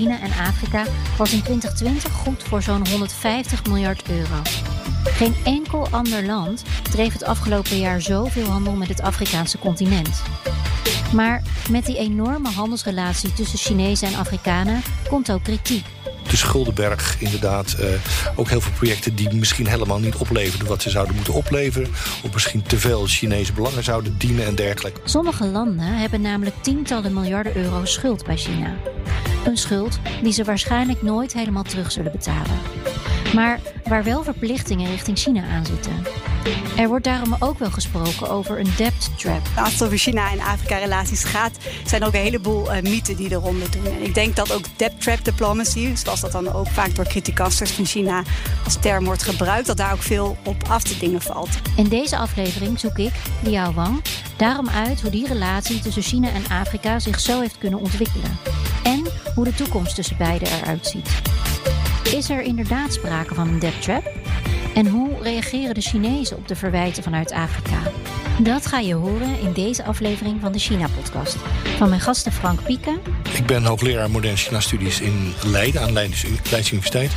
China en Afrika was in 2020 goed voor zo'n 150 miljard euro. Geen enkel ander land dreef het afgelopen jaar zoveel handel met het Afrikaanse continent. Maar met die enorme handelsrelatie tussen Chinezen en Afrikanen komt ook kritiek. De Schuldenberg, inderdaad. Uh, ook heel veel projecten die misschien helemaal niet opleverden wat ze zouden moeten opleveren. Of misschien te veel Chinese belangen zouden dienen en dergelijke. Sommige landen hebben namelijk tientallen miljarden euro schuld bij China. Een schuld die ze waarschijnlijk nooit helemaal terug zullen betalen. Maar waar wel verplichtingen richting China aan zitten. Er wordt daarom ook wel gesproken over een debt trap. Als het over China en Afrika relaties gaat, zijn er ook een heleboel uh, mythen die eronder doen. En ik denk dat ook debt trap diplomacy, zoals dat dan ook vaak door criticasters van China als term wordt gebruikt, dat daar ook veel op af te dingen valt. In deze aflevering zoek ik, Liao Wang, daarom uit hoe die relatie tussen China en Afrika zich zo heeft kunnen ontwikkelen. Hoe de toekomst tussen beiden eruit ziet. Is er inderdaad sprake van een debt trap? En hoe reageren de Chinezen op de verwijten vanuit Afrika? Dat ga je horen in deze aflevering van de China-podcast. Van mijn gasten Frank Pieken. Ik ben hoogleraar moderne China-studies in Leiden, aan Leidens, Universiteit.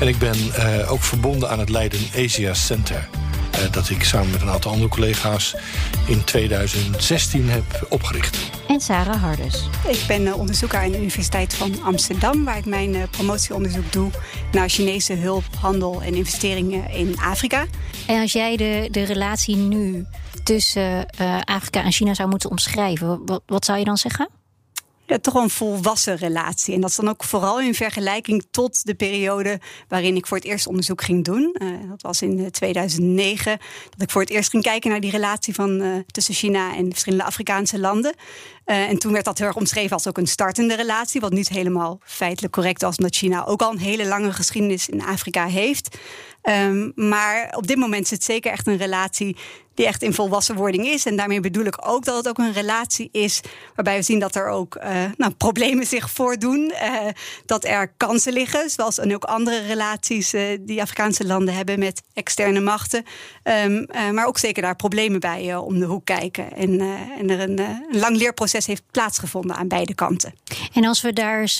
En ik ben uh, ook verbonden aan het Leiden Asia Center. Uh, dat ik samen met een aantal andere collega's in 2016 heb opgericht. En Sarah Hardes. Ik ben uh, onderzoeker aan de Universiteit van Amsterdam, waar ik mijn uh, promotieonderzoek doe naar Chinese hulp, handel en investeringen in Afrika. En als jij de, de relatie nu tussen uh, Afrika en China zou moeten omschrijven, wat, wat zou je dan zeggen? Ja, toch een volwassen relatie. En dat is dan ook vooral in vergelijking tot de periode waarin ik voor het eerst onderzoek ging doen. Uh, dat was in 2009, dat ik voor het eerst ging kijken naar die relatie van, uh, tussen China en verschillende Afrikaanse landen. En toen werd dat heel erg omschreven als ook een startende relatie, wat niet helemaal feitelijk correct was, omdat China ook al een hele lange geschiedenis in Afrika heeft. Um, maar op dit moment is het zeker echt een relatie die echt in volwassenwording is. En daarmee bedoel ik ook dat het ook een relatie is waarbij we zien dat er ook uh, nou, problemen zich voordoen. Uh, dat er kansen liggen, zoals en ook andere relaties uh, die Afrikaanse landen hebben met externe machten. Um, maar ook zeker daar problemen bij om de hoek kijken. En, en er een, een, lang leerproces heeft plaatsgevonden aan beide kanten. En als we daar eens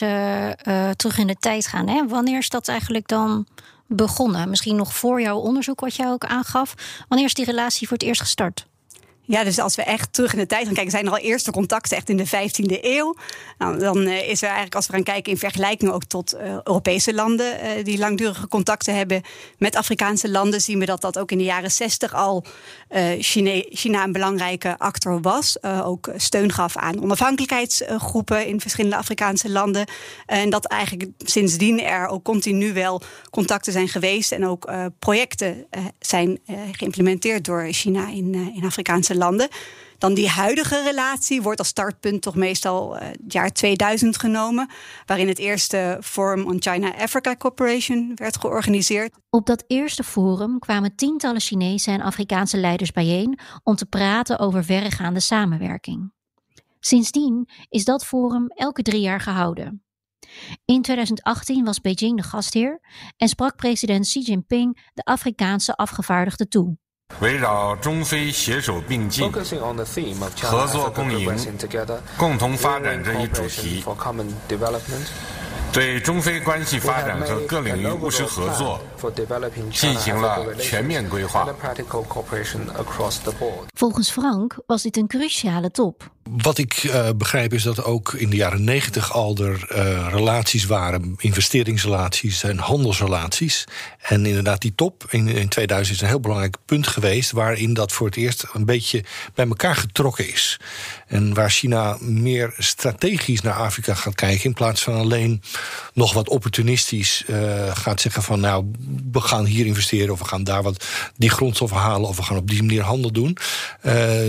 terug in de tijd gaan, hè, wanneer is dat eigenlijk dan? Begonnen? Misschien nog voor jouw onderzoek, wat jij ook aangaf. Wanneer is die relatie voor het eerst gestart? Ja, dus als we echt terug in de tijd gaan kijken, zijn er al eerste contacten echt in de 15e eeuw. Nou, dan uh, is er eigenlijk, als we gaan kijken in vergelijking ook tot uh, Europese landen uh, die langdurige contacten hebben met Afrikaanse landen, zien we dat dat ook in de jaren 60 al China, China, een belangrijke actor was. ook steun gaf aan onafhankelijkheidsgroepen in verschillende Afrikaanse landen. en dat eigenlijk sindsdien er ook continu wel contacten zijn geweest en ook projecten zijn geïmplementeerd door China in, in Afrikaanse landen. Dan die huidige relatie wordt als startpunt toch meestal uh, het jaar 2000 genomen, waarin het eerste Forum on China-Africa Cooperation werd georganiseerd. Op dat eerste forum kwamen tientallen Chinese en Afrikaanse leiders bijeen om te praten over verregaande samenwerking. Sindsdien is dat forum elke drie jaar gehouden. In 2018 was Beijing de gastheer en sprak president Xi Jinping de Afrikaanse afgevaardigden toe. 围绕中非携手并进、合作共赢、共同发展这一主题，对中非关系发展和各领域务实合作进行了全面规划。Volgens Frank was dit een cruciale top. Wat ik uh, begrijp is dat ook in de jaren negentig al er uh, relaties waren, investeringsrelaties en handelsrelaties. En inderdaad, die top in, in 2000 is een heel belangrijk punt geweest, waarin dat voor het eerst een beetje bij elkaar getrokken is. En waar China meer strategisch naar Afrika gaat kijken, in plaats van alleen nog wat opportunistisch uh, gaat zeggen van nou, we gaan hier investeren of we gaan daar wat die grondstoffen halen of we gaan op die manier handel doen.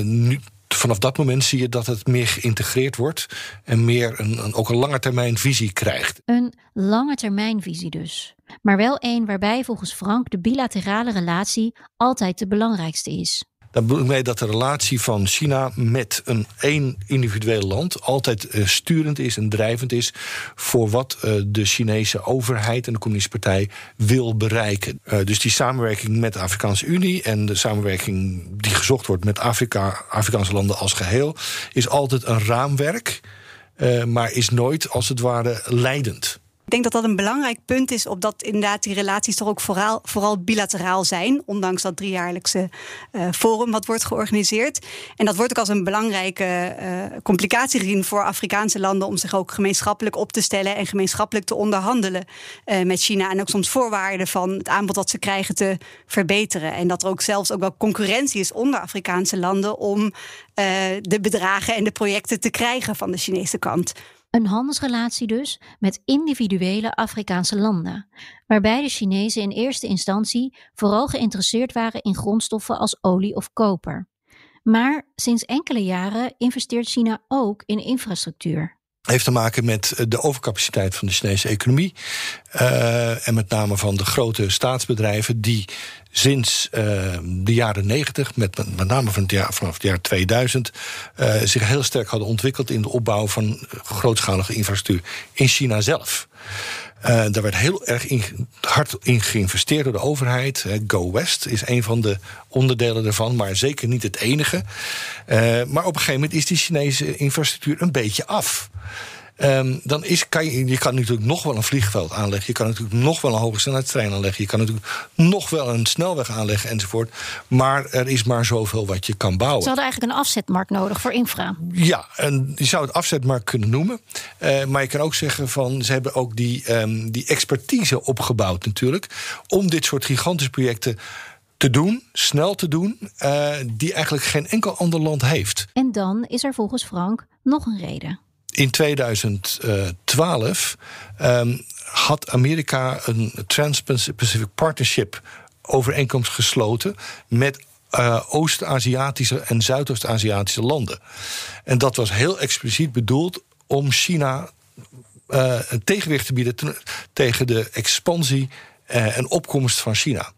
nu, vanaf dat moment zie je dat het meer geïntegreerd wordt en meer een, een, ook een lange termijn visie krijgt. Een lange termijn visie dus. Maar wel een waarbij volgens Frank de bilaterale relatie altijd de belangrijkste is. Dat bedoel ik mee dat de relatie van China met een één individueel land altijd uh, sturend is en drijvend is voor wat uh, de Chinese overheid en de Communistische Partij wil bereiken. Uh, dus die samenwerking met de Afrikaanse Unie en de samenwerking die gezocht wordt met Afrika, Afrikaanse landen als geheel, is altijd een raamwerk, maar is nooit als het ware leidend. Ik denk dat dat een belangrijk punt is, opdat inderdaad die relaties toch ook vooral, vooral bilateraal zijn, ondanks dat driejaarlijkse uh, forum wat wordt georganiseerd. En dat wordt ook als een belangrijke uh, complicatie gezien voor Afrikaanse landen om zich ook gemeenschappelijk op te stellen en gemeenschappelijk te onderhandelen uh, met China. En ook soms voorwaarden van het aanbod dat ze krijgen te verbeteren. En dat er ook zelfs ook wel concurrentie is onder Afrikaanse landen om de bedragen en de projecten te krijgen van de Chinese kant. Een handelsrelatie dus met individuele Afrikaanse landen, waarbij de Chinezen in eerste instantie vooral geïnteresseerd waren in grondstoffen als olie of koper. Maar sinds enkele jaren investeert China ook in infrastructuur heeft te maken met eh, de overcapaciteit van de Chinese economie. Uh, en met name van de grote staatsbedrijven die sinds uh, de jaren 90, met, met name vanaf het jaar 2000, uh, zich heel sterk hadden ontwikkeld in de opbouw van grootschalige infrastructuur in China zelf. Uh, daar werd heel erg hard in geïnvesteerd door de overheid. Go West is een van de onderdelen daarvan, maar zeker niet het enige. Uh, maar op een gegeven moment is die Chinese infrastructuur een beetje af. Um, dan is, kan je, je kan natuurlijk nog wel een vliegveld aanleggen. Je kan natuurlijk nog wel een hoge snelheidstrein aanleggen. Je kan natuurlijk nog wel een snelweg aanleggen enzovoort. Maar er is maar zoveel wat je kan bouwen. Ze hadden eigenlijk een afzetmarkt nodig voor infra. Ja, en je zou het afzetmarkt kunnen noemen. Uh, maar je kan ook zeggen van ze hebben ook die, um, die expertise opgebouwd natuurlijk. Om dit soort gigantische projecten te doen, snel te doen, uh, die eigenlijk geen enkel ander land heeft. En dan is er volgens Frank nog een reden in 2012 um, had Amerika een Trans-Pacific Partnership overeenkomst gesloten met uh, Oost-Aziatische en Zuidoost-Aziatische landen. En dat was heel expliciet bedoeld om China een tegenwicht te bieden tegen de expansie uh, en opkomst van China.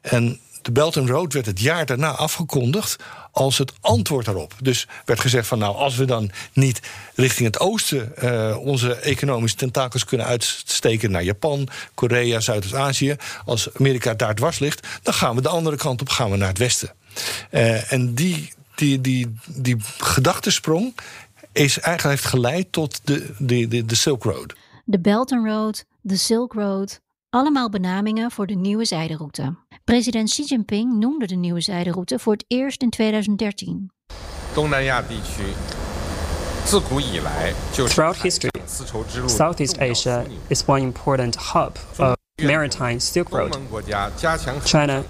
En de Belt and Road werd het jaar daarna afgekondigd als het antwoord daarop. Dus werd gezegd van nou, als we dan niet richting het oosten uh, onze economische tentakels kunnen uitsteken naar Japan, Korea, Zuidoost-Azië, als Amerika daar dwars ligt, dan gaan we de andere kant op, gaan we naar het westen. Uh, en die, die, die, die gedachtesprong is eigenlijk heeft geleid tot de, de, de, de Silk Road. De Belt and Road, de Silk Road, allemaal benamingen voor de nieuwe zijderoute. President Xi Jinping noemde de nieuwe zijderoute voor het eerst in 2013. Throughout history, Southeast Asia is one important hub of maritime Silk Road. China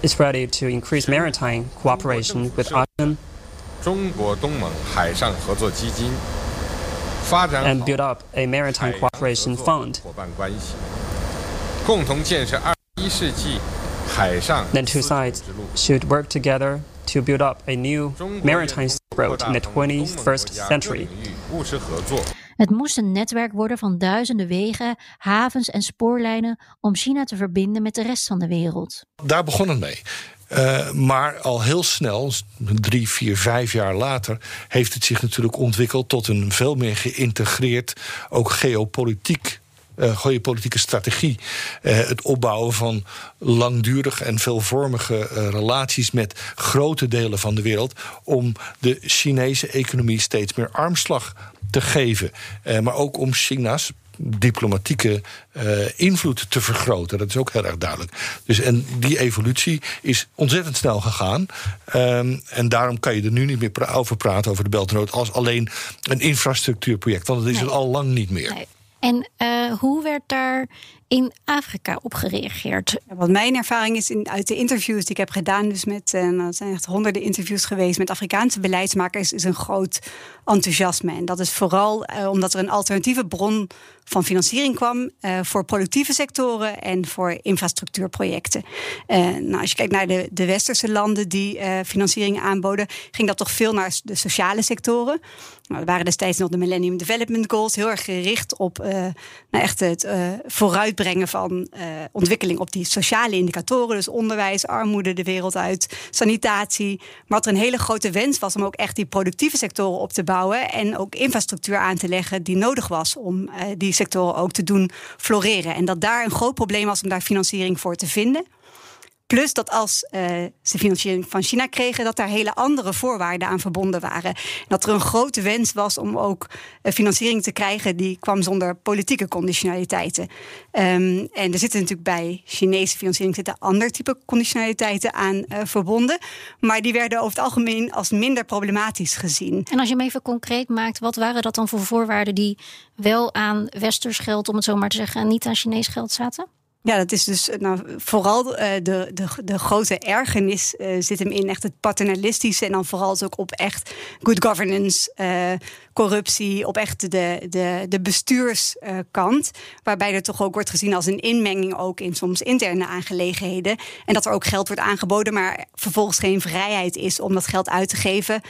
is ready to increase maritime cooperation with ASEAN and build up a maritime cooperation fund. The two sides should work together to build up a new maritime road in the 21st century. Het moest een netwerk worden van duizenden wegen, havens en spoorlijnen om China te verbinden met de rest van de wereld. Daar begon het mee. Uh, maar al heel snel, drie, vier, vijf jaar later, heeft het zich natuurlijk ontwikkeld tot een veel meer geïntegreerd, ook geopolitiek uh, geopolitieke strategie. Uh, het opbouwen van langdurige en veelvormige uh, relaties met grote delen van de wereld. om de Chinese economie steeds meer armslag te geven. maar ook om China's diplomatieke uh, invloed te vergroten. Dat is ook heel erg duidelijk. Dus en die evolutie is ontzettend snel gegaan. Um, en daarom kan je er nu niet meer pra over praten, over de Belt Road, als alleen een infrastructuurproject. Want dat is nee. het al lang niet meer. Nee. En uh, hoe werd daar in Afrika op gereageerd? Wat mijn ervaring is in, uit de interviews die ik heb gedaan, dus met uh, nou, zijn echt honderden interviews geweest met Afrikaanse beleidsmakers, is een groot enthousiasme. En dat is vooral uh, omdat er een alternatieve bron van financiering kwam uh, voor productieve sectoren en voor infrastructuurprojecten. nou, als je kijkt naar de, de westerse landen die financiering aanboden, ging dat toch veel naar de sociale sectoren. Nou, waren destijds nog de Millennium Development Goals, heel erg gericht op nou echt het vooruitbrengen van ontwikkeling op die sociale indicatoren. Dus onderwijs, armoede de wereld uit, sanitatie. Maar wat er een hele grote wens was om ook echt die productieve sectoren op te bouwen en ook infrastructuur aan te leggen die nodig was om die sectoren ook te doen floreren. En dat daar een groot probleem was om daar financiering voor te vinden. Plus dat als uh, ze financiering van China kregen, dat daar hele andere voorwaarden aan verbonden waren. Dat er een grote wens was om ook uh, financiering te krijgen die kwam zonder politieke conditionaliteiten. Um, en er zitten natuurlijk bij Chinese financiering zitten ander type conditionaliteiten aan uh, verbonden. Maar die werden over het algemeen als minder problematisch gezien. En als je hem even concreet maakt, wat waren dat dan voor voorwaarden die wel aan westers geld, om het zo maar te zeggen, en niet aan Chinees geld zaten? Ja, dat is dus nou, vooral uh, de, de, de grote ergernis uh, zit hem in echt het paternalistische. En dan vooral ook op echt good governance, uh, corruptie, op echt de, de, de bestuurskant. waarbij er toch ook wordt gezien als een inmenging ook in soms interne aangelegenheden. En dat er ook geld wordt aangeboden, maar vervolgens geen vrijheid is om dat geld uit te geven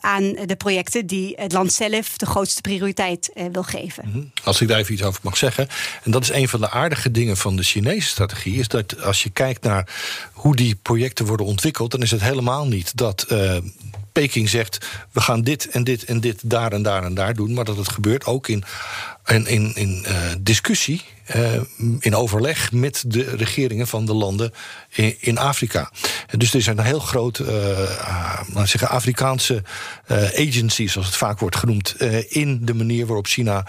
aan de projecten die het land zelf de grootste prioriteit wil geven. Mhm. Als ik daar even iets over mag zeggen. En dat is een van de aardige dingen van de Chinese strategie is dat als je kijkt naar hoe die projecten worden ontwikkeld, dan is het helemaal niet dat. Uh, Peking zegt: we gaan dit en dit en dit daar en daar en daar doen. Maar dat het gebeurt ook in, in, in, in uh, discussie uh, in overleg met de regeringen van de landen in, in Afrika. Dus er is een heel groot, uh, zeggen, Afrikaanse agency, zoals het vaak wordt genoemd, in de manier waarop China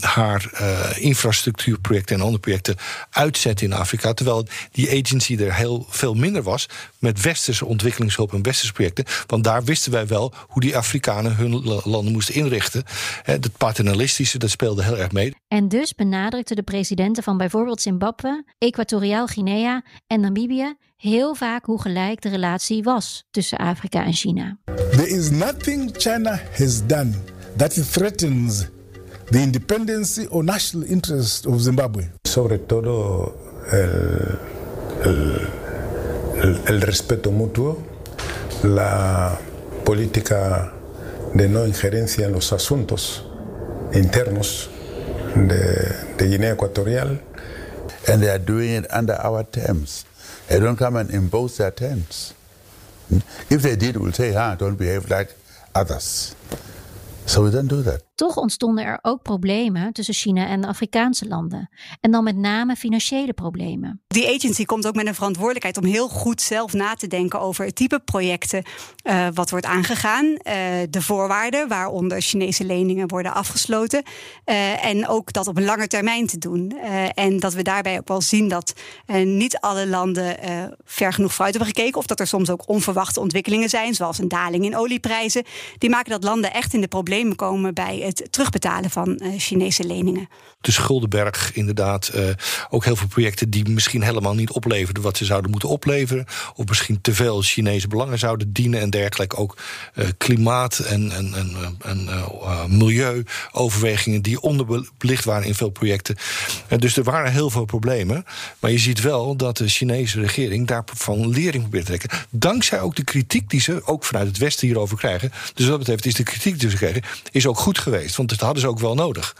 haar infrastructuurprojecten en andere projecten uitzet in Afrika. Terwijl die agency er heel veel minder was met westerse ontwikkelingshulp en westerse projecten. Want daar wisten wij wel hoe die Afrikanen hun landen moesten inrichten. Het paternalistische, dat speelde heel erg mee. En dus benadrukt de presidenten van bijvoorbeeld Zimbabwe, Equatoriaal Guinea en Namibië heel vaak hoe gelijk de relatie was tussen Afrika en China. There is nothing China has done that threatens the independence or national interest of Zimbabwe. Sobre todo el, el, el, el respeto mutuo, la política de no injerencia en los asuntos internos de, de Guinea Equatorial. And they are doing it under our terms. They don't come and impose their terms. If they did, we'll say, ah, don't behave like others. So we don't do that. Toch ontstonden er ook problemen tussen China en de Afrikaanse landen. En dan met name financiële problemen. Die agency komt ook met een verantwoordelijkheid om heel goed zelf na te denken over het type projecten uh, wat wordt aangegaan. Uh, de voorwaarden waaronder Chinese leningen worden afgesloten. Uh, en ook dat op een lange termijn te doen. en dat we daarbij ook wel zien dat niet alle landen ver genoeg vooruit hebben gekeken. Of dat er soms ook onverwachte ontwikkelingen zijn, zoals een daling in olieprijzen. Die maken dat landen echt in de problemen komen bij het terugbetalen van uh, Chinese leningen. De Schuldenberg, inderdaad. Uh, ook heel veel projecten die misschien helemaal niet opleverden wat ze zouden moeten opleveren. Of misschien te veel Chinese belangen zouden dienen en dergelijke. Ook uh, klimaat- en, en, en, en milieuoverwegingen die onderbelicht waren in veel projecten. dus er waren heel veel problemen. Maar je ziet wel dat de Chinese regering daarvan lering probeert te trekken. Dankzij ook de kritiek die ze ook vanuit het Westen hierover krijgen. Dus wat dat betreft is de kritiek die ze krijgen, is ook goed geweest Want dat hadden ze ook wel nodig.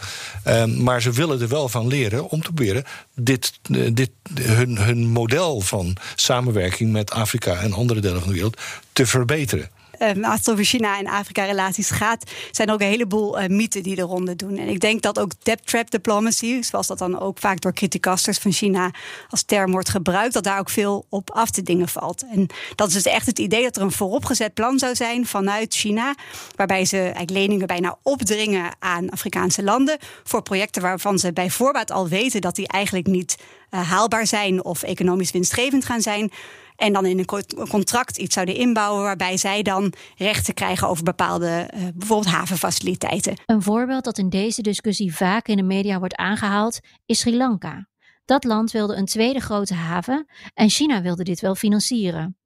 Um, maar ze willen er wel van leren om te proberen dit, uh, dit, hun, hun model van samenwerking met Afrika en andere delen van de wereld te verbeteren uh, als het over China en Afrika-relaties gaat, zijn er ook een heleboel uh, mythen die er ronde doen. En ik denk dat ook debt trap diplomacy, zoals dat dan ook vaak door criticasters van China als term wordt gebruikt, dat daar ook veel op af te dingen valt. En dat is dus echt het idee dat er een vooropgezet plan zou zijn vanuit China, waarbij ze eigenlijk leningen bijna opdringen aan Afrikaanse landen voor projecten waarvan ze bij voorbaat al weten dat die eigenlijk niet uh, haalbaar zijn of economisch winstgevend gaan zijn. En dan in een contract iets zouden inbouwen waarbij zij dan rechten krijgen over bepaalde uh, bijvoorbeeld havenfaciliteiten. Een voorbeeld dat in deze discussie vaak in de media wordt aangehaald is Sri Lanka. Dat land wilde een tweede grote haven en China wilde dit wel financieren.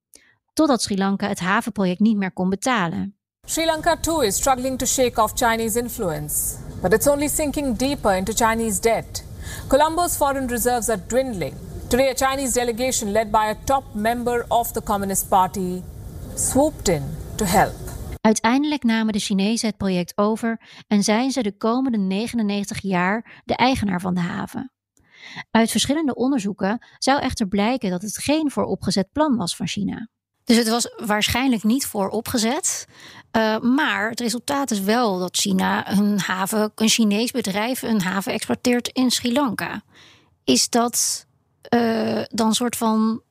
Totdat Sri Lanka het havenproject niet meer kon betalen. Sri Lanka too is struggling to shake off Chinese influence, but it's only sinking deeper into Chinese debt. Colombo's foreign reserves are dwindling. Today, a Chinese delegation led by a top member of the Communist Party swooped in to help. Uiteindelijk namen de Chinezen het project over en zijn ze de komende 99 jaar de eigenaar van de haven. Uit verschillende onderzoeken zou echter blijken dat het geen vooropgezet plan was van China. Dus het was waarschijnlijk niet vooropgezet. Uh, maar het resultaat is wel dat China een haven, een Chinees bedrijf, een haven exporteert in Sri Lanka. Is dat uh, dan soort van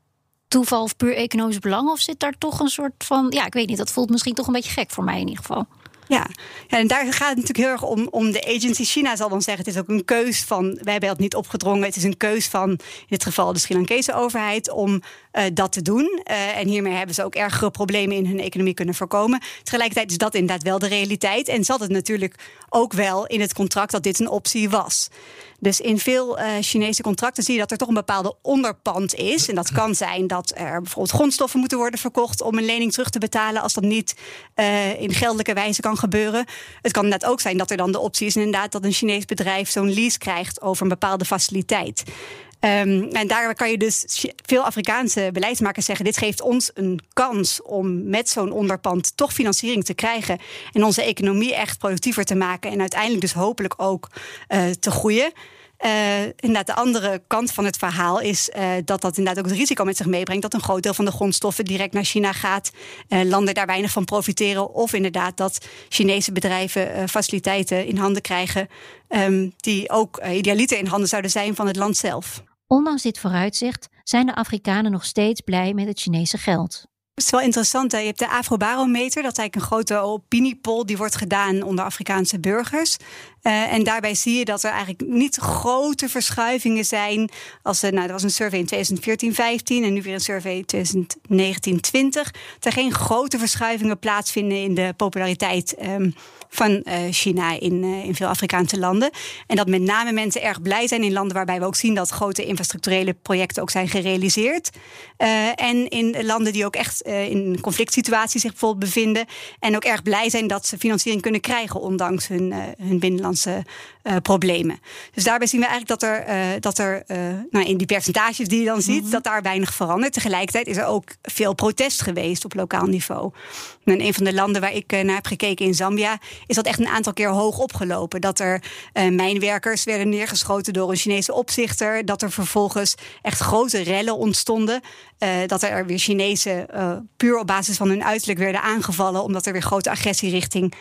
toeval of puur economisch belang? Of zit daar toch een soort van. Ja, ik weet niet. Dat voelt misschien toch een beetje gek voor mij in ieder geval. Ja. ja, en daar gaat het natuurlijk heel erg om, om de agency. China zal dan zeggen: het is ook een keus van. Wij hebben dat niet opgedrongen. Het is een keus van, in dit geval, de Sri Lankese overheid om uh, dat te doen. Uh, en hiermee hebben ze ook ergere problemen in hun economie kunnen voorkomen. Tegelijkertijd is dat inderdaad wel de realiteit. En zat het natuurlijk ook wel in het contract dat dit een optie was. Dus in veel uh, Chinese contracten zie je dat er toch een bepaalde onderpand is. En dat kan zijn dat er bijvoorbeeld grondstoffen moeten worden verkocht om een lening terug te betalen als dat niet uh, in geldelijke wijze kan gebeuren. Het kan inderdaad ook zijn dat er dan de optie is inderdaad dat een Chinees bedrijf zo'n lease krijgt over een bepaalde faciliteit. Um, en daar kan je dus veel Afrikaanse beleidsmakers zeggen: dit geeft ons een kans om met zo'n onderpand toch financiering te krijgen en onze economie echt productiever te maken en uiteindelijk dus hopelijk ook uh, te groeien. Uh, inderdaad, de andere kant van het verhaal is uh, dat dat inderdaad ook het risico met zich meebrengt dat een groot deel van de grondstoffen direct naar China gaat, landen daar weinig van profiteren, of inderdaad dat Chinese bedrijven faciliteiten in handen krijgen um, die ook idealiter in handen zouden zijn van het land zelf. Ondanks dit vooruitzicht zijn de Afrikanen nog steeds blij met het Chinese geld. Het is wel interessant. Hè? Je hebt de Afrobarometer, dat is eigenlijk een grote opiniepol die wordt gedaan onder Afrikaanse burgers. Uh, en daarbij zie je dat er eigenlijk niet grote verschuivingen zijn. Als er, nou, er was een survey in 2014-15 en nu weer een survey 2019-20. Dat er geen grote verschuivingen plaatsvinden in de populariteit um, van uh, China in, in veel Afrikaanse landen. En dat met name mensen erg blij zijn in landen waarbij we ook zien dat grote infrastructurele projecten ook zijn gerealiseerd. en in landen die ook echt in conflict situaties zich bijvoorbeeld bevinden. En ook erg blij zijn dat ze financiering kunnen krijgen, ondanks hun, hun binnenlandse uh, problemen. Dus daarbij zien we eigenlijk dat er, uh, dat er uh, nou, in die percentages die je dan ziet, mm -hmm. dat daar weinig verandert. Tegelijkertijd is er ook veel protest geweest op lokaal niveau. En een van de landen waar ik naar heb gekeken in Zambia, is dat echt een aantal keer hoog opgelopen. Dat er mijnwerkers werden neergeschoten door een Chinese opzichter. Dat er vervolgens echt grote rellen ontstonden. dat er weer Chinese puur op basis van hun uiterlijk werden aangevallen, omdat er weer grote agressie richting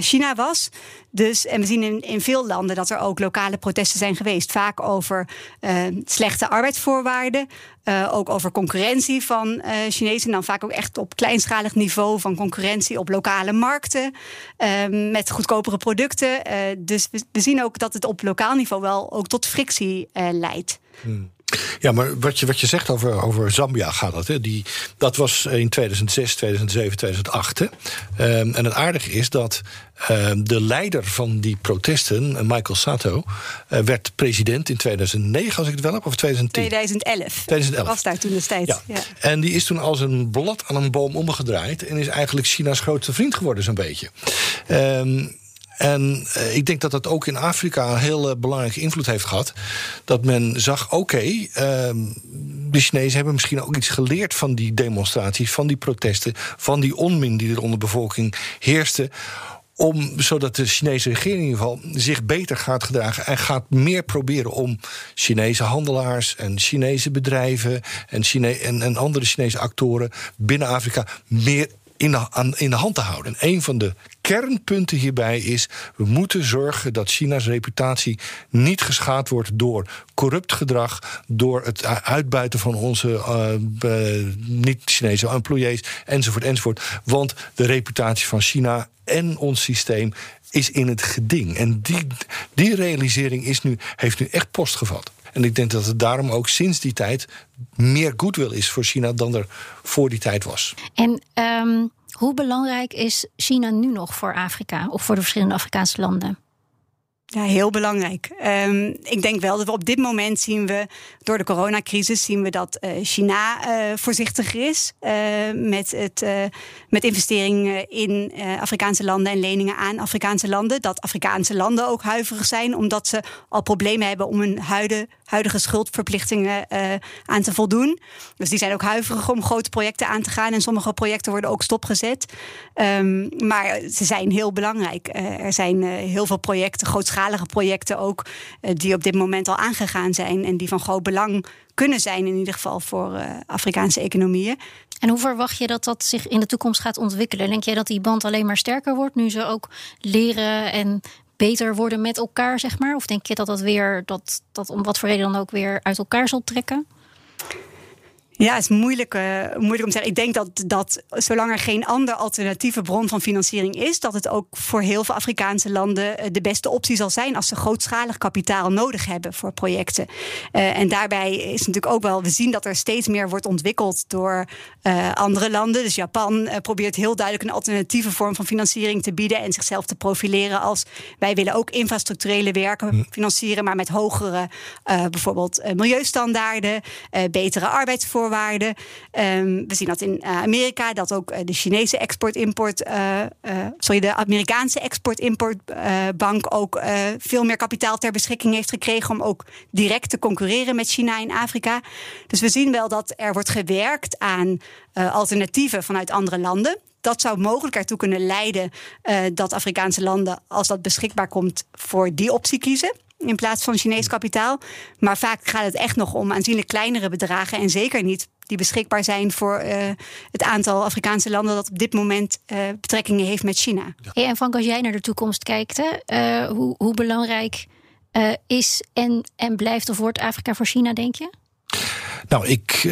China was. Dus, en we zien in, in veel landen dat er ook lokale protesten zijn geweest. Vaak over uh, slechte arbeidsvoorwaarden. Uh, ook over concurrentie van uh, Chinezen. En dan vaak ook echt op kleinschalig niveau van concurrentie op lokale markten. met goedkopere producten. dus we, we, zien ook dat het op lokaal niveau wel ook tot frictie leidt. Hmm. Ja, maar wat je, wat je zegt over, over Zambia gaat dat. Hè? Die, dat was in 2006, 2007, 2008. Hè? Um, en het aardige is dat um, de leider van die protesten, Michael Sato, uh, werd president in 2009, als ik het wel heb, of 2010? 2011. 2011. Was daar toen destijds. Ja. ja. En die is toen als een blad aan een boom omgedraaid en is eigenlijk China's grootste vriend geworden, zo'n beetje. Um, en uh, ik denk dat dat ook in Afrika een heel uh, belangrijke invloed heeft gehad. Dat men zag, oké, uh, de Chinezen hebben misschien ook iets geleerd van die demonstraties, van die protesten, van die onmin die er onder de bevolking heerste om, zodat de Chinese regering in ieder geval zich beter gaat gedragen en gaat meer proberen om Chinese handelaars en Chinese bedrijven en, Chine en, en andere Chinese actoren binnen Afrika meer in de, aan, in de hand te houden. En een van de kernpunten hierbij is: we moeten zorgen dat China's reputatie niet geschaad wordt door corrupt gedrag, door het uitbuiten van onze uh, niet-Chinese employees, enzovoort, enzovoort. Want de reputatie van China en ons systeem is in het geding. En die, die realisering is nu, heeft nu echt post gevat. En ik denk dat het daarom ook sinds die tijd meer goodwill is voor China dan er voor die tijd was. En ehm, hoe belangrijk is China nu nog voor Afrika of voor de verschillende Afrikaanse landen? Ja, heel belangrijk. Um, ik denk wel dat we op dit moment zien we, door de coronacrisis, zien we dat uh, China uh, voorzichtiger is uh, met, het, met investeringen in Afrikaanse landen en leningen aan Afrikaanse landen. Dat Afrikaanse landen ook huiverig zijn, omdat ze al problemen hebben om hun huidige, huidige schuldverplichtingen aan te voldoen. Dus die zijn ook huiverig om grote projecten aan te gaan. En sommige projecten worden ook stopgezet. Um, maar ze zijn heel belangrijk. er zijn heel veel projecten, projecten ook, eh, die op dit moment al aangegaan zijn en die van groot belang kunnen zijn, in ieder geval voor uh, Afrikaanse economieën. En hoe verwacht je dat dat zich in de toekomst gaat ontwikkelen? Denk jij dat die band alleen maar sterker wordt nu ze ook leren en beter worden met elkaar, zeg maar? Of denk je dat dat weer, dat, dat om wat voor reden dan ook weer uit elkaar zal trekken? Ja, het is moeilijk, uh, moeilijk om te zeggen. Ik denk dat, dat zolang er geen andere alternatieve bron van financiering is, dat het ook voor heel veel Afrikaanse landen eh, de beste optie zal zijn als ze grootschalig kapitaal nodig hebben voor projecten. Uh, en daarbij is natuurlijk ook wel, we zien dat er steeds meer wordt ontwikkeld door uh, andere landen. Dus Japan probeert heel duidelijk een alternatieve vorm van financiering te bieden en zichzelf te profileren als wij willen ook infrastructurele werken hm. financieren, maar met hogere bijvoorbeeld milieustandaarden, betere arbeidsvoorwaarden Um, we zien dat in uh, Amerika, dat ook uh, de Chinese export-import, uh, sorry, de Amerikaanse export-importbank ook veel meer kapitaal ter beschikking heeft gekregen om ook direct te concurreren met China in Afrika. Dus we zien wel dat er wordt gewerkt aan alternatieven vanuit andere landen. Dat zou mogelijk ertoe kunnen leiden uh, dat Afrikaanse landen, als dat beschikbaar komt, voor die optie kiezen in plaats van Chinees kapitaal. Maar vaak gaat het echt nog om aanzienlijk kleinere bedragen. En zeker niet die beschikbaar zijn voor uh, het aantal Afrikaanse landen dat op dit moment uh, betrekkingen heeft met China. Hey, en Frank, als jij naar de toekomst kijkt, hè, uh, hoe, hoe, belangrijk is en, en blijft of wordt Afrika voor China, denk je? Nou, ik,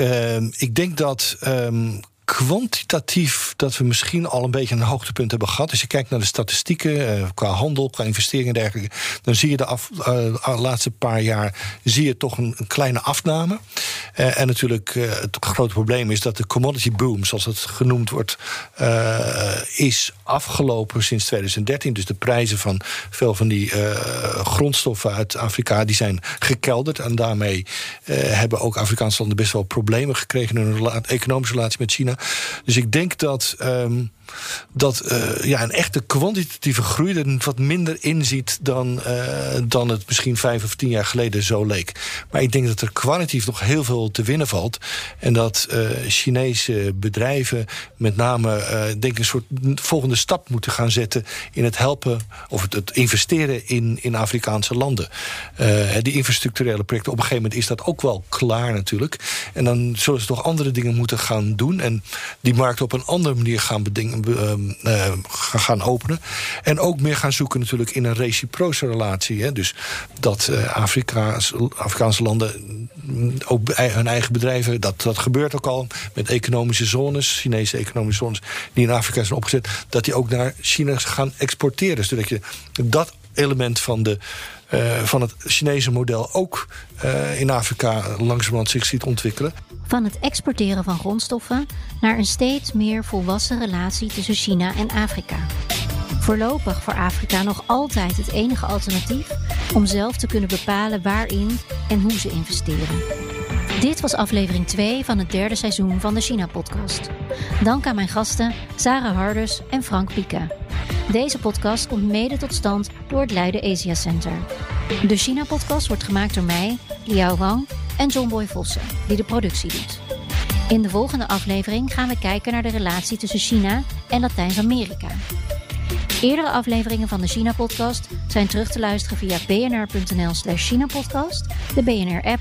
ik denk dat um, kwantitatief dat we misschien al een beetje een hoogtepunt hebben gehad. Als je kijkt naar de statistieken uh, qua handel, qua investeringen en dergelijke, dan zie je de af, uh, laatste paar jaar zie je toch een, een kleine afname. Uh, en natuurlijk het grote probleem is dat de commodity boom, zoals het genoemd wordt, is afgelopen sinds 2013. Dus de prijzen van veel van die grondstoffen uit Afrika die zijn gekelderd. En daarmee hebben ook Afrikaanse landen best wel problemen gekregen in hun economische relatie met China. Dus ik denk dat um, dat uh, ja, een echte kwantitatieve groei er wat minder in ziet dan, uh, dan het misschien vijf of tien jaar geleden zo leek. Maar ik denk dat er kwalitatief nog heel veel te winnen valt. En dat uh, Chinese bedrijven met name denk een soort volgende stap moeten gaan zetten in het helpen of het, investeren in, in Afrikaanse landen. die infrastructurele projecten, op een gegeven moment is dat ook wel klaar natuurlijk. En dan zullen ze toch andere dingen moeten gaan doen. En die markt op een andere manier gaan bedingen gaan openen. En ook meer gaan zoeken natuurlijk in een reciproce relatie. Hè. Dus dat uh, Afrika's, Afrikaanse landen mm, ook hun eigen bedrijven... Dat, dat gebeurt ook al met economische zones, Chinese economische zones... die in Afrika zijn opgezet, dat die ook naar China gaan exporteren. Zodat je dat element van de uh, van het Chinese model ook uh, in Afrika langzamerhand zich ziet ontwikkelen. Van het exporteren van grondstoffen naar een steeds meer volwassen relatie tussen China en Afrika. Voorlopig voor Afrika nog altijd het enige alternatief om zelf te kunnen bepalen waarin en hoe ze investeren. Dit was aflevering 2 van het derde seizoen van de China-podcast. Dank aan mijn gasten Sarah Hardus en Frank Pieke. Deze podcast komt mede tot stand door het Leiden Asia Center. De China-podcast wordt gemaakt door mij, Liao Wang en John Boy Vossen, die de productie doet. In de volgende aflevering gaan we kijken naar de relatie tussen China en Latijns-Amerika. Eerdere afleveringen van de China-podcast zijn terug te luisteren via bnr.nl slash China-podcast, de BNR-app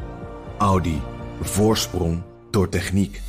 Audi. Voorsprong door techniek.